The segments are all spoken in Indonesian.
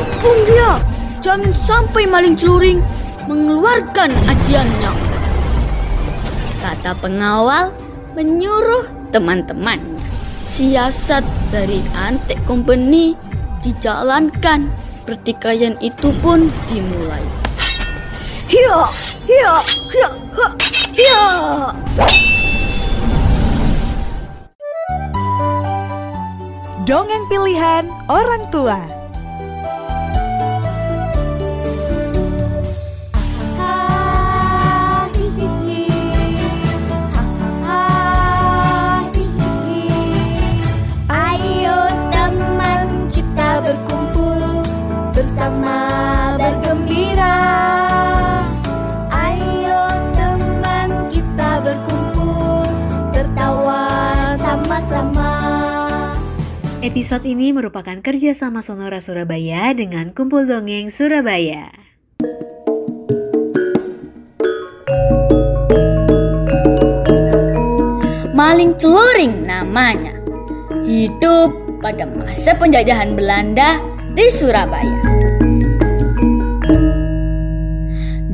Kepung dia! Jangan sampai maling celuring mengeluarkan ajiannya. Kata pengawal menyuruh teman-temannya. Siasat dari Antek Company dijalankan. Pertikaian itu pun dimulai. Hiya, hiya, hiya, ha, hiya. Dongeng pilihan orang tua. Episode ini merupakan kerjasama Sonora Surabaya dengan Kumpul Dongeng Surabaya. Maling celuring namanya. Hidup pada masa penjajahan Belanda di Surabaya.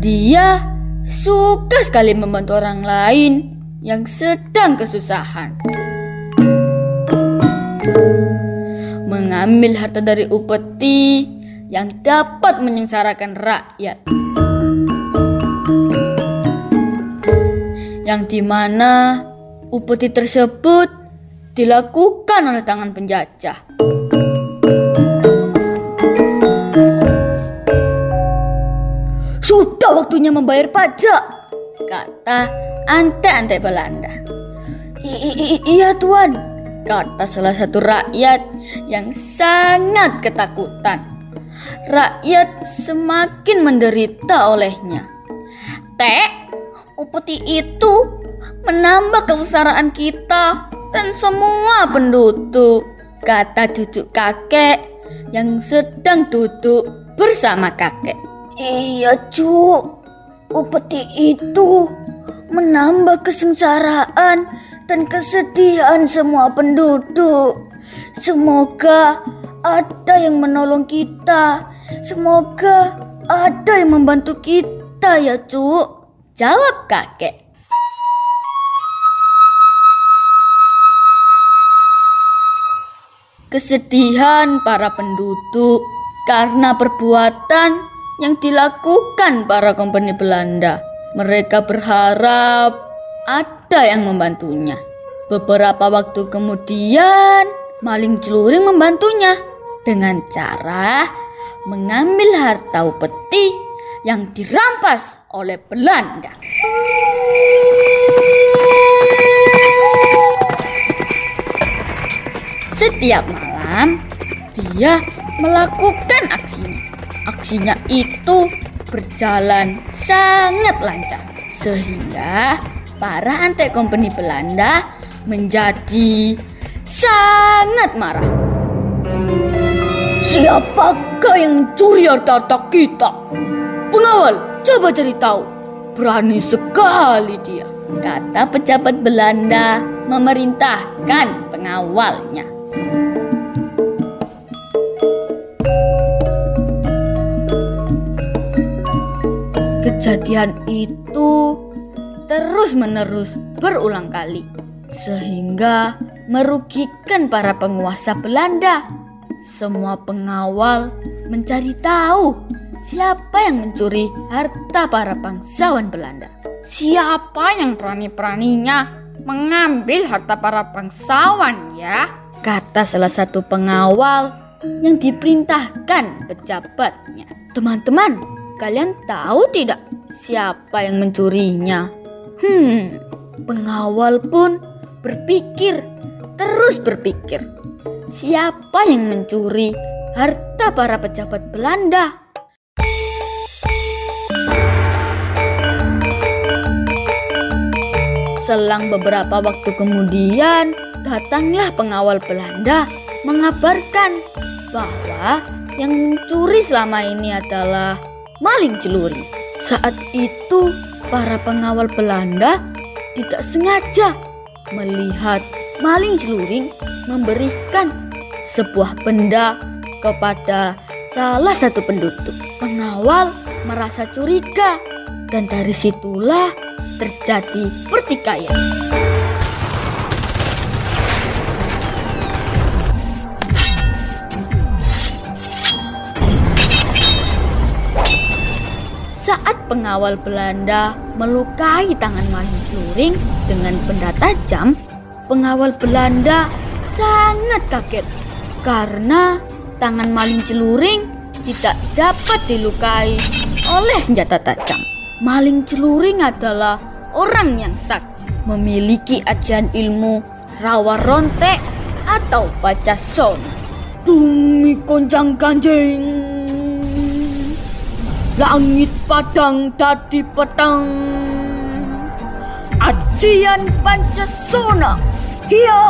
Dia suka sekali membantu orang lain yang sedang kesusahan. Mengambil harta dari upeti yang dapat menyengsarakan rakyat. Yang di mana upeti tersebut dilakukan oleh tangan penjajah. Sudah waktunya membayar pajak, kata ante-ante Belanda. "I- i- i- iya tuan, kata salah satu rakyat yang sangat ketakutan. Rakyat semakin menderita olehnya. Tek, upeti itu menambah kesengsaraan kita dan semua penduduk, kata cucu kakek yang sedang duduk bersama kakek. Iya, Cuk. Upeti itu menambah kesengsaraan dan kesedihan semua penduduk. Semoga ada yang menolong kita. Semoga ada yang membantu kita ya, Cuk. Jawab kakek. Kesedihan para penduduk karena perbuatan yang dilakukan para kompeni Belanda. Mereka berharap ada yang membantunya. Beberapa waktu kemudian, maling celuring membantunya dengan cara mengambil harta upeti yang dirampas oleh Belanda. Setiap malam, dia melakukan aksinya. Aksinya itu berjalan sangat lancar, sehingga para antek company Belanda menjadi sangat marah. Siapakah yang mencuri harta-harta kita? Pengawal, coba cari tahu. Berani sekali dia, kata pejabat Belanda memerintahkan pengawalnya. Kejadian itu terus-menerus berulang kali, sehingga merugikan para penguasa Belanda. Semua pengawal mencari tahu siapa yang mencuri harta para bangsawan Belanda. Siapa yang berani-beraninya mengambil harta para bangsawan ya? Kata salah satu pengawal yang diperintahkan pejabatnya. Teman-teman, kalian tahu tidak siapa yang mencurinya? Hmm, pengawal pun berpikir, terus berpikir. Siapa yang mencuri harta para pejabat Belanda? Selang beberapa waktu kemudian, datanglah pengawal Belanda mengabarkan bahwa yang mencuri selama ini adalah maling celuri. Saat itu, para pengawal Belanda tidak sengaja melihat maling celuring memberikan sebuah benda kepada salah satu penduduk. Pengawal merasa curiga dan dari situlah terjadi pertikaian. Pengawal Belanda melukai tangan maling celuring dengan benda tajam, pengawal Belanda sangat kaget karena tangan maling celuring tidak dapat dilukai oleh senjata tajam. Maling celuring adalah orang yang sakti, memiliki ajian ilmu rawa rontek atau baca son. Bumi konjang ganjing. Langit padang dadi petang. Ajian Pancasona. Hiya!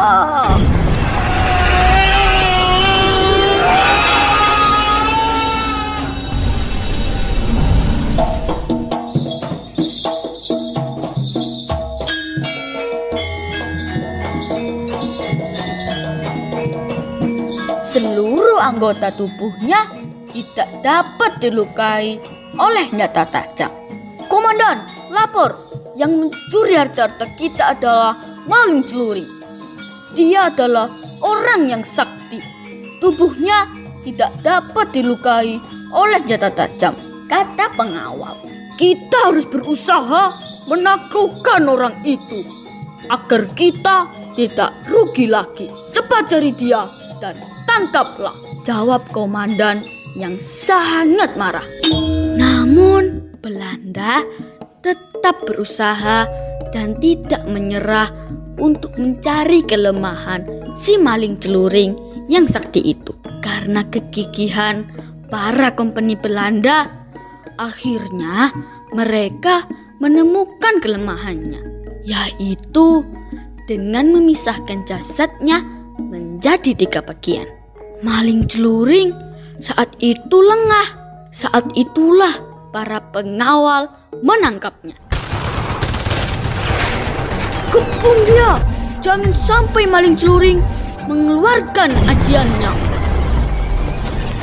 Seluruh anggota tubuhnya tidak dapat dilukai oleh senjata tajam. Komandan, lapor. Yang mencuri harta-harta kita adalah maling celuri. Dia adalah orang yang sakti. Tubuhnya tidak dapat dilukai oleh senjata tajam. Kata pengawal, kita harus berusaha menaklukkan orang itu agar kita tidak rugi lagi. Cepat cari dia dan tangkaplah. Jawab komandan yang sangat marah. Belanda tetap berusaha dan tidak menyerah untuk mencari kelemahan si maling celuring yang sakti itu. Karena kegigihan para kompeni Belanda, akhirnya mereka menemukan kelemahannya, yaitu dengan memisahkan jasadnya menjadi tiga bagian. Maling celuring saat itu lengah. Saat itulah para pengawal menangkapnya. Kepung dia! Jangan sampai maling celuring mengeluarkan ajiannya.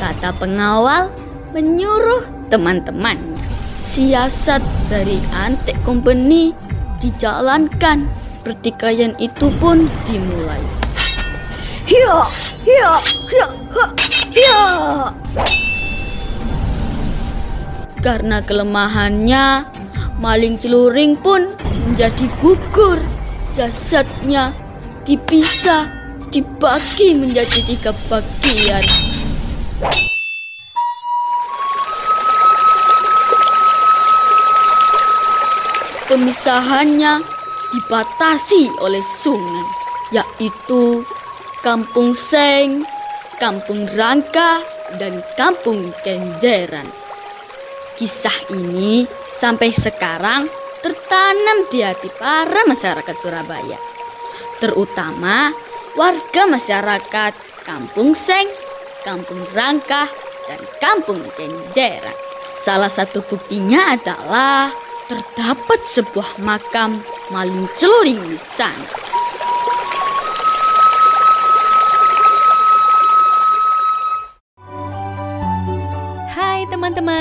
Kata pengawal menyuruh teman-temannya. Siasat dari Antek Company dijalankan. Pertikaian itu pun dimulai. Hiya, hiya, hiya, hiya. Karena kelemahannya, maling celuring pun menjadi gugur. Jasadnya dipisah, dibagi menjadi tiga bagian. Pemisahannya dibatasi oleh sungai, yaitu Kampung Seng, Kampung Rangka, dan Kampung Kenjeran. Kisah ini sampai sekarang tertanam di hati para masyarakat Surabaya, terutama warga masyarakat Kampung Seng, Kampung Rangka, dan Kampung Kenjeran. Salah satu buktinya adalah terdapat sebuah makam maling celuring di sana.